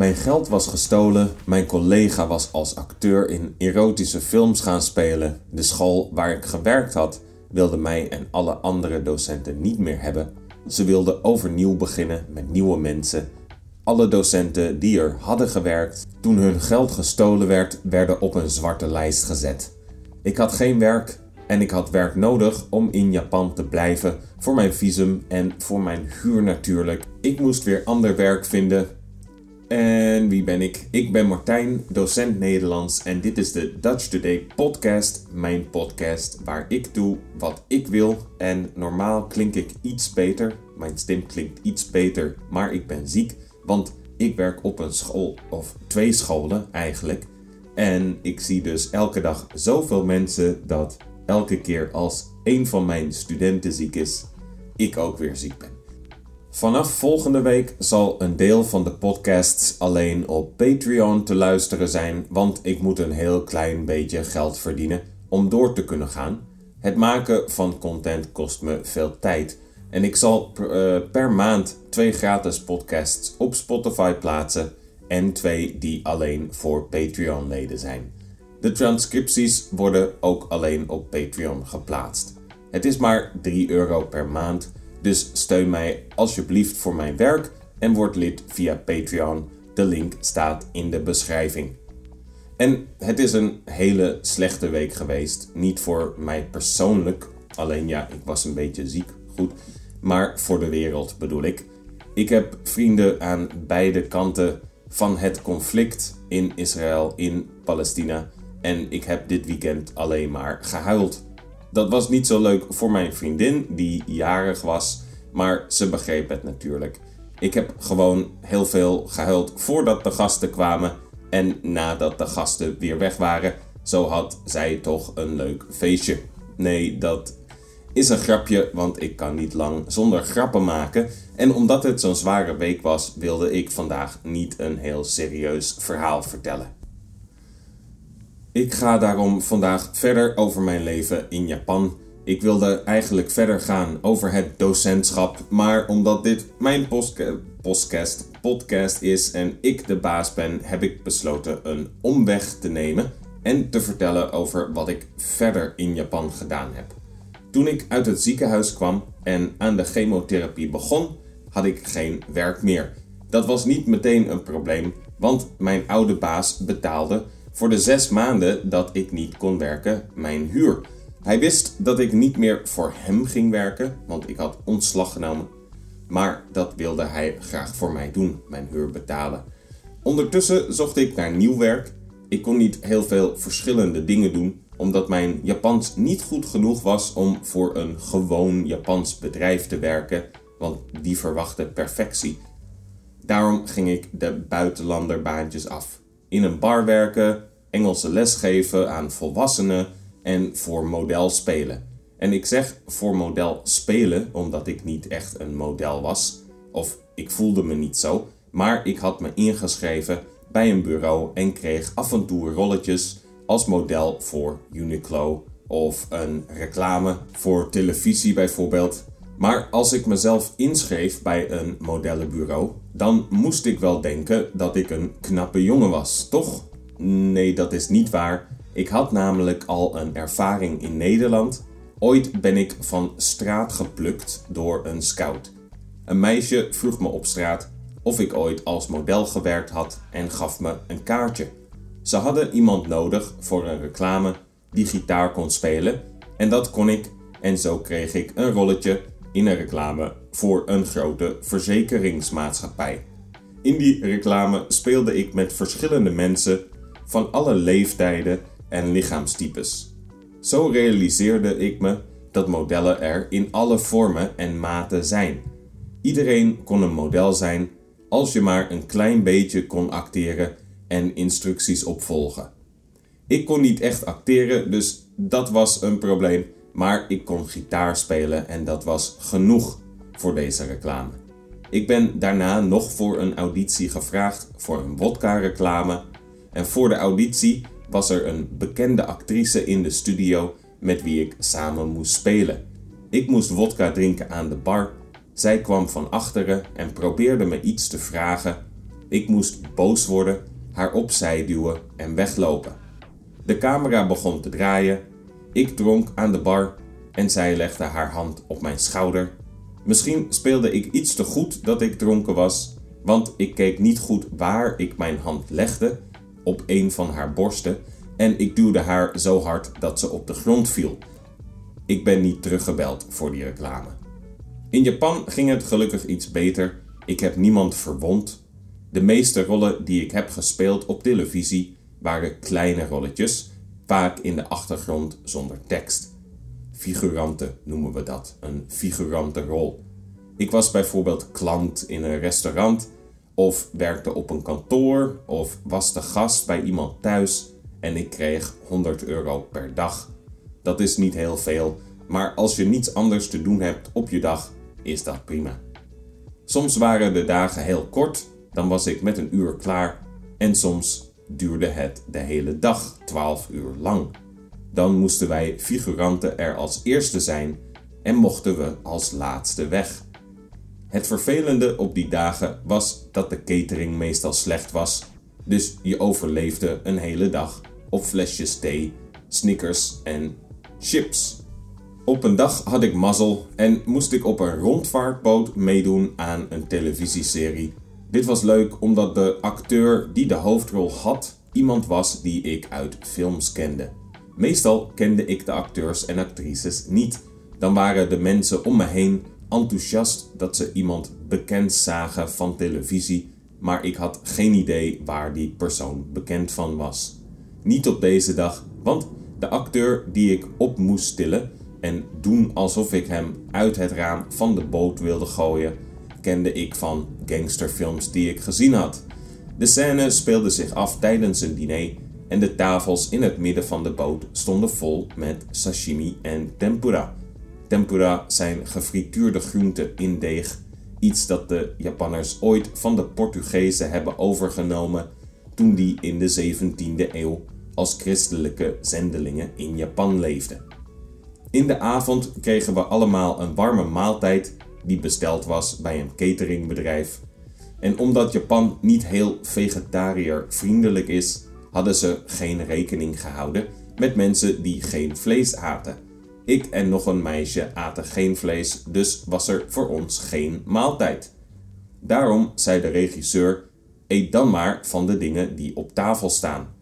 Mijn geld was gestolen, mijn collega was als acteur in erotische films gaan spelen, de school waar ik gewerkt had wilde mij en alle andere docenten niet meer hebben. Ze wilden overnieuw beginnen met nieuwe mensen. Alle docenten die er hadden gewerkt toen hun geld gestolen werd, werden op een zwarte lijst gezet. Ik had geen werk en ik had werk nodig om in Japan te blijven voor mijn visum en voor mijn huur natuurlijk. Ik moest weer ander werk vinden en wie ben ik? Ik ben Martijn, docent Nederlands. En dit is de Dutch Today podcast, mijn podcast waar ik doe wat ik wil. En normaal klink ik iets beter, mijn stem klinkt iets beter, maar ik ben ziek, want ik werk op een school of twee scholen eigenlijk. En ik zie dus elke dag zoveel mensen dat elke keer als een van mijn studenten ziek is, ik ook weer ziek ben. Vanaf volgende week zal een deel van de podcasts alleen op Patreon te luisteren zijn, want ik moet een heel klein beetje geld verdienen om door te kunnen gaan. Het maken van content kost me veel tijd. En ik zal per, uh, per maand twee gratis podcasts op Spotify plaatsen en twee die alleen voor Patreon-leden zijn. De transcripties worden ook alleen op Patreon geplaatst. Het is maar 3 euro per maand dus steun mij alsjeblieft voor mijn werk en word lid via Patreon. De link staat in de beschrijving. En het is een hele slechte week geweest. Niet voor mij persoonlijk, alleen ja, ik was een beetje ziek, goed. Maar voor de wereld bedoel ik. Ik heb vrienden aan beide kanten van het conflict in Israël, in Palestina. En ik heb dit weekend alleen maar gehuild. Dat was niet zo leuk voor mijn vriendin, die jarig was, maar ze begreep het natuurlijk. Ik heb gewoon heel veel gehuild voordat de gasten kwamen en nadat de gasten weer weg waren. Zo had zij toch een leuk feestje. Nee, dat is een grapje, want ik kan niet lang zonder grappen maken. En omdat het zo'n zware week was, wilde ik vandaag niet een heel serieus verhaal vertellen. Ik ga daarom vandaag verder over mijn leven in Japan. Ik wilde eigenlijk verder gaan over het docentschap, maar omdat dit mijn podcast, podcast is en ik de baas ben, heb ik besloten een omweg te nemen en te vertellen over wat ik verder in Japan gedaan heb. Toen ik uit het ziekenhuis kwam en aan de chemotherapie begon, had ik geen werk meer. Dat was niet meteen een probleem, want mijn oude baas betaalde voor de zes maanden dat ik niet kon werken mijn huur. Hij wist dat ik niet meer voor hem ging werken, want ik had ontslag genomen. Maar dat wilde hij graag voor mij doen, mijn huur betalen. Ondertussen zocht ik naar nieuw werk. Ik kon niet heel veel verschillende dingen doen, omdat mijn Japans niet goed genoeg was om voor een gewoon Japans bedrijf te werken, want die verwachtte perfectie. Daarom ging ik de buitenlanderbaantjes af in een bar werken, Engelse les geven aan volwassenen en voor model spelen. En ik zeg voor model spelen omdat ik niet echt een model was, of ik voelde me niet zo, maar ik had me ingeschreven bij een bureau en kreeg af en toe rolletjes als model voor Uniqlo of een reclame voor televisie bijvoorbeeld. Maar als ik mezelf inschreef bij een modellenbureau, dan moest ik wel denken dat ik een knappe jongen was, toch? Nee, dat is niet waar. Ik had namelijk al een ervaring in Nederland. Ooit ben ik van straat geplukt door een scout. Een meisje vroeg me op straat of ik ooit als model gewerkt had en gaf me een kaartje. Ze hadden iemand nodig voor een reclame die gitaar kon spelen en dat kon ik en zo kreeg ik een rolletje in een reclame voor een grote verzekeringsmaatschappij. In die reclame speelde ik met verschillende mensen van alle leeftijden en lichaamstypes. Zo realiseerde ik me dat modellen er in alle vormen en maten zijn. Iedereen kon een model zijn als je maar een klein beetje kon acteren en instructies opvolgen. Ik kon niet echt acteren, dus dat was een probleem maar ik kon gitaar spelen en dat was genoeg voor deze reclame. Ik ben daarna nog voor een auditie gevraagd voor een wodka-reclame. En voor de auditie was er een bekende actrice in de studio met wie ik samen moest spelen. Ik moest wodka drinken aan de bar. Zij kwam van achteren en probeerde me iets te vragen. Ik moest boos worden, haar opzij duwen en weglopen. De camera begon te draaien. Ik dronk aan de bar en zij legde haar hand op mijn schouder. Misschien speelde ik iets te goed dat ik dronken was, want ik keek niet goed waar ik mijn hand legde op een van haar borsten en ik duwde haar zo hard dat ze op de grond viel. Ik ben niet teruggebeld voor die reclame. In Japan ging het gelukkig iets beter. Ik heb niemand verwond. De meeste rollen die ik heb gespeeld op televisie waren kleine rolletjes, vaak in de achtergrond zonder tekst. Figuranten noemen we dat, een figurante rol. Ik was bijvoorbeeld klant in een restaurant, of werkte op een kantoor, of was de gast bij iemand thuis en ik kreeg 100 euro per dag. Dat is niet heel veel, maar als je niets anders te doen hebt op je dag, is dat prima. Soms waren de dagen heel kort, dan was ik met een uur klaar, en soms duurde het de hele dag 12 uur lang. Dan moesten wij figuranten er als eerste zijn en mochten we als laatste weg. Het vervelende op die dagen was dat de catering meestal slecht was, dus je overleefde een hele dag op flesjes thee, snickers en chips. Op een dag had ik mazzel en moest ik op een rondvaartboot meedoen aan een televisieserie. Dit was leuk omdat de acteur die de hoofdrol had iemand was die ik uit films kende. Meestal kende ik de acteurs en actrices niet. Dan waren de mensen om me heen enthousiast dat ze iemand bekend zagen van televisie, maar ik had geen idee waar die persoon bekend van was. Niet op deze dag, want de acteur die ik op moest stillen en doen alsof ik hem uit het raam van de boot wilde gooien, kende ik van gangsterfilms die ik gezien had. De scène speelde zich af tijdens een diner en de tafels in het midden van de boot stonden vol met sashimi en tempura. Tempura zijn gefrituurde groenten in deeg, iets dat de Japanners ooit van de Portugezen hebben overgenomen toen die in de 17e eeuw als christelijke zendelingen in Japan leefden. In de avond kregen we allemaal een warme maaltijd die besteld was bij een cateringbedrijf. En omdat Japan niet heel vegetariër vriendelijk is, hadden ze geen rekening gehouden met mensen die geen vlees aten. Ik en nog een meisje aten geen vlees, dus was er voor ons geen maaltijd. Daarom zei de regisseur: Eet dan maar van de dingen die op tafel staan.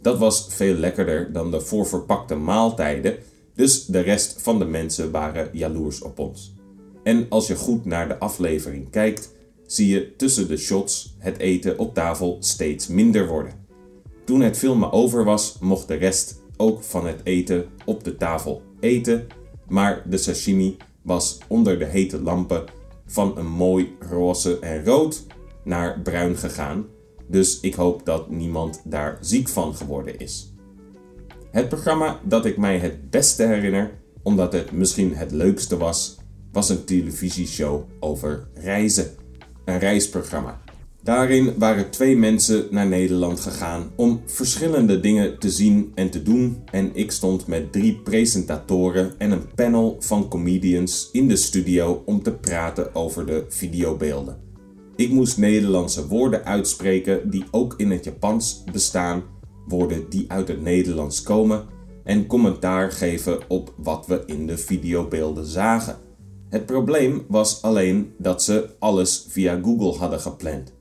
Dat was veel lekkerder dan de voorverpakte maaltijden, dus de rest van de mensen waren jaloers op ons. En als je goed naar de aflevering kijkt, zie je tussen de shots het eten op tafel steeds minder worden. Toen het filmen over was, mocht de rest ook van het eten op de tafel eten, maar de sashimi was onder de hete lampen van een mooi roze en rood naar bruin gegaan, dus ik hoop dat niemand daar ziek van geworden is. Het programma dat ik mij het beste herinner, omdat het misschien het leukste was, was een televisieshow over reizen. Een reisprogramma. Daarin waren twee mensen naar Nederland gegaan om verschillende dingen te zien en te doen en ik stond met drie presentatoren en een panel van comedians in de studio om te praten over de videobeelden. Ik moest Nederlandse woorden uitspreken die ook in het Japans bestaan, woorden die uit het Nederlands komen en commentaar geven op wat we in de videobeelden zagen. Het probleem was alleen dat ze alles via Google hadden gepland.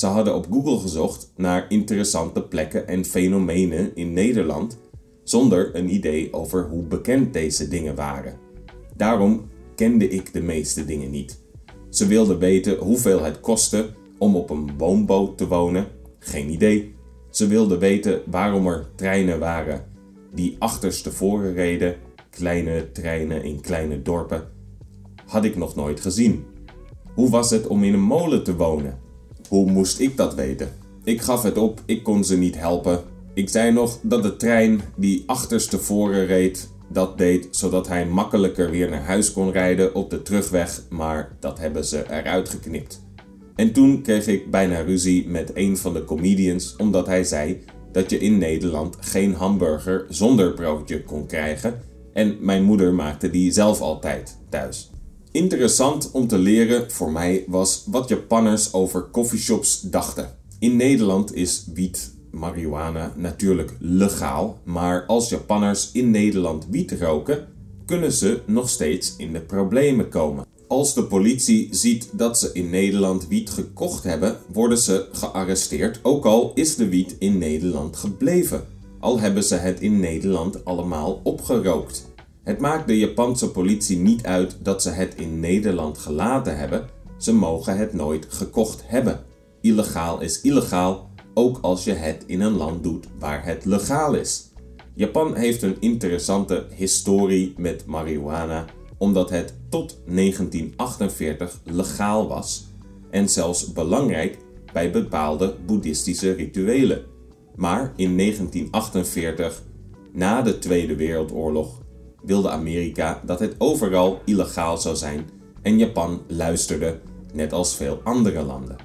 Ze hadden op Google gezocht naar interessante plekken en fenomenen in Nederland zonder een idee over hoe bekend deze dingen waren. Daarom kende ik de meeste dingen niet. Ze wilden weten hoeveel het kostte om op een woonboot te wonen. Geen idee. Ze wilden weten waarom er treinen waren die achterstevoren reden, kleine treinen in kleine dorpen. Had ik nog nooit gezien. Hoe was het om in een molen te wonen? Hoe moest ik dat weten? Ik gaf het op, ik kon ze niet helpen. Ik zei nog dat de trein die achterstevoren reed, dat deed zodat hij makkelijker weer naar huis kon rijden op de terugweg, maar dat hebben ze eruit geknipt. En toen kreeg ik bijna ruzie met een van de comedians omdat hij zei dat je in Nederland geen hamburger zonder broodje kon krijgen en mijn moeder maakte die zelf altijd thuis. Interessant om te leren voor mij was wat Japanners over coffeeshops dachten. In Nederland is wiet, marihuana natuurlijk legaal, maar als Japanners in Nederland wiet roken, kunnen ze nog steeds in de problemen komen. Als de politie ziet dat ze in Nederland wiet gekocht hebben, worden ze gearresteerd, ook al is de wiet in Nederland gebleven. Al hebben ze het in Nederland allemaal opgerookt. Het maakt de Japanse politie niet uit dat ze het in Nederland gelaten hebben, ze mogen het nooit gekocht hebben. Illegaal is illegaal, ook als je het in een land doet waar het legaal is. Japan heeft een interessante historie met marihuana omdat het tot 1948 legaal was en zelfs belangrijk bij bepaalde boeddhistische rituelen. Maar in 1948, na de Tweede Wereldoorlog, wilde Amerika dat het overal illegaal zou zijn en Japan luisterde, net als veel andere landen.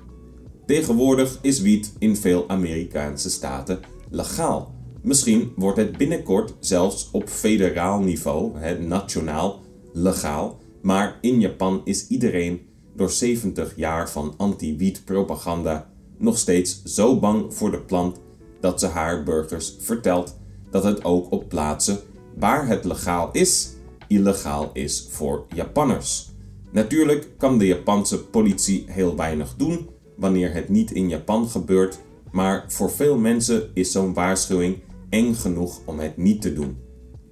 Tegenwoordig is wiet in veel Amerikaanse staten legaal. Misschien wordt het binnenkort zelfs op federaal niveau, nationaal, legaal. Maar in Japan is iedereen door 70 jaar van anti-wiet propaganda nog steeds zo bang voor de plant dat ze haar burgers vertelt dat het ook op plaatsen waar het legaal is, illegaal is voor Japanners. Natuurlijk kan de Japanse politie heel weinig doen wanneer het niet in Japan gebeurt, maar voor veel mensen is zo'n waarschuwing eng genoeg om het niet te doen.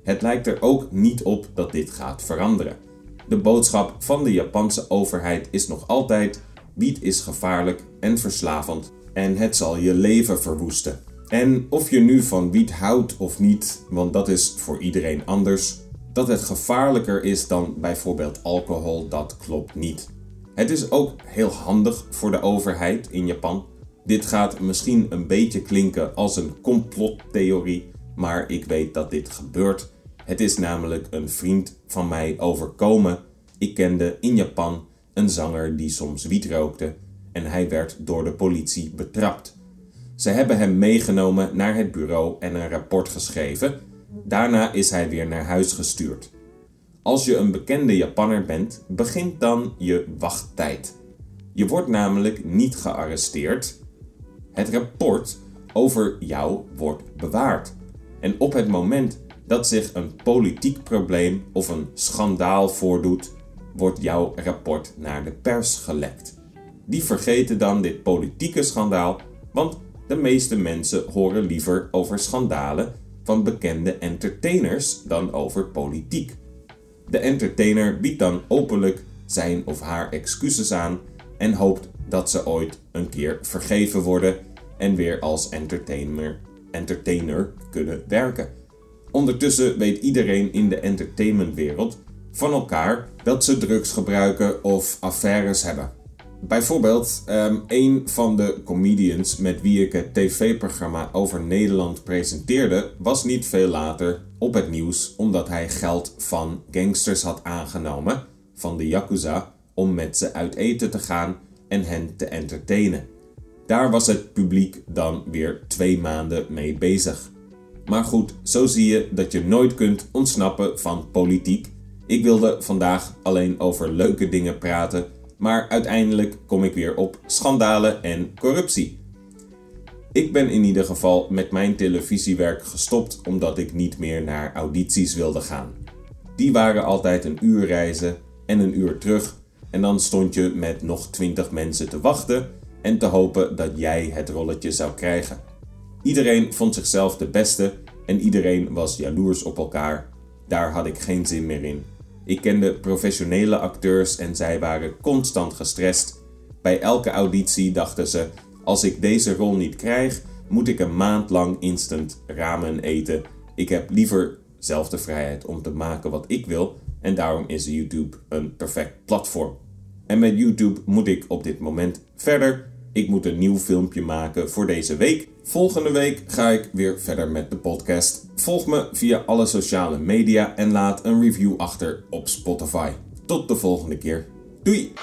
Het lijkt er ook niet op dat dit gaat veranderen. De boodschap van de Japanse overheid is nog altijd: wiet is gevaarlijk en verslavend en het zal je leven verwoesten. En of je nu van wiet houdt of niet, want dat is voor iedereen anders, dat het gevaarlijker is dan bijvoorbeeld alcohol, dat klopt niet. Het is ook heel handig voor de overheid in Japan. Dit gaat misschien een beetje klinken als een complottheorie, maar ik weet dat dit gebeurt. Het is namelijk een vriend van mij overkomen. Ik kende in Japan een zanger die soms wiet rookte en hij werd door de politie betrapt. Ze hebben hem meegenomen naar het bureau en een rapport geschreven. Daarna is hij weer naar huis gestuurd. Als je een bekende Japanner bent, begint dan je wachttijd. Je wordt namelijk niet gearresteerd. Het rapport over jou wordt bewaard. En op het moment dat zich een politiek probleem of een schandaal voordoet, wordt jouw rapport naar de pers gelekt. Die vergeten dan dit politieke schandaal, want de meeste mensen horen liever over schandalen van bekende entertainers dan over politiek. De entertainer biedt dan openlijk zijn of haar excuses aan en hoopt dat ze ooit een keer vergeven worden en weer als entertainer, entertainer kunnen werken. Ondertussen weet iedereen in de entertainmentwereld van elkaar dat ze drugs gebruiken of affaires hebben. Bijvoorbeeld, um, een van de comedians met wie ik het tv-programma over Nederland presenteerde, was niet veel later op het nieuws omdat hij geld van gangsters had aangenomen, van de Yakuza, om met ze uit eten te gaan en hen te entertainen. Daar was het publiek dan weer twee maanden mee bezig. Maar goed, zo zie je dat je nooit kunt ontsnappen van politiek. Ik wilde vandaag alleen over leuke dingen praten maar uiteindelijk kom ik weer op schandalen en corruptie. Ik ben in ieder geval met mijn televisiewerk gestopt omdat ik niet meer naar audities wilde gaan. Die waren altijd een uur reizen en een uur terug en dan stond je met nog 20 mensen te wachten en te hopen dat jij het rolletje zou krijgen. Iedereen vond zichzelf de beste en iedereen was jaloers op elkaar. Daar had ik geen zin meer in. Ik kende professionele acteurs en zij waren constant gestrest. Bij elke auditie dachten ze: als ik deze rol niet krijg, moet ik een maand lang instant ramen eten. Ik heb liever zelf de vrijheid om te maken wat ik wil en daarom is YouTube een perfect platform. En met YouTube moet ik op dit moment verder. Ik moet een nieuw filmpje maken voor deze week. Volgende week ga ik weer verder met de podcast. Volg me via alle sociale media en laat een review achter op Spotify. Tot de volgende keer. Doei!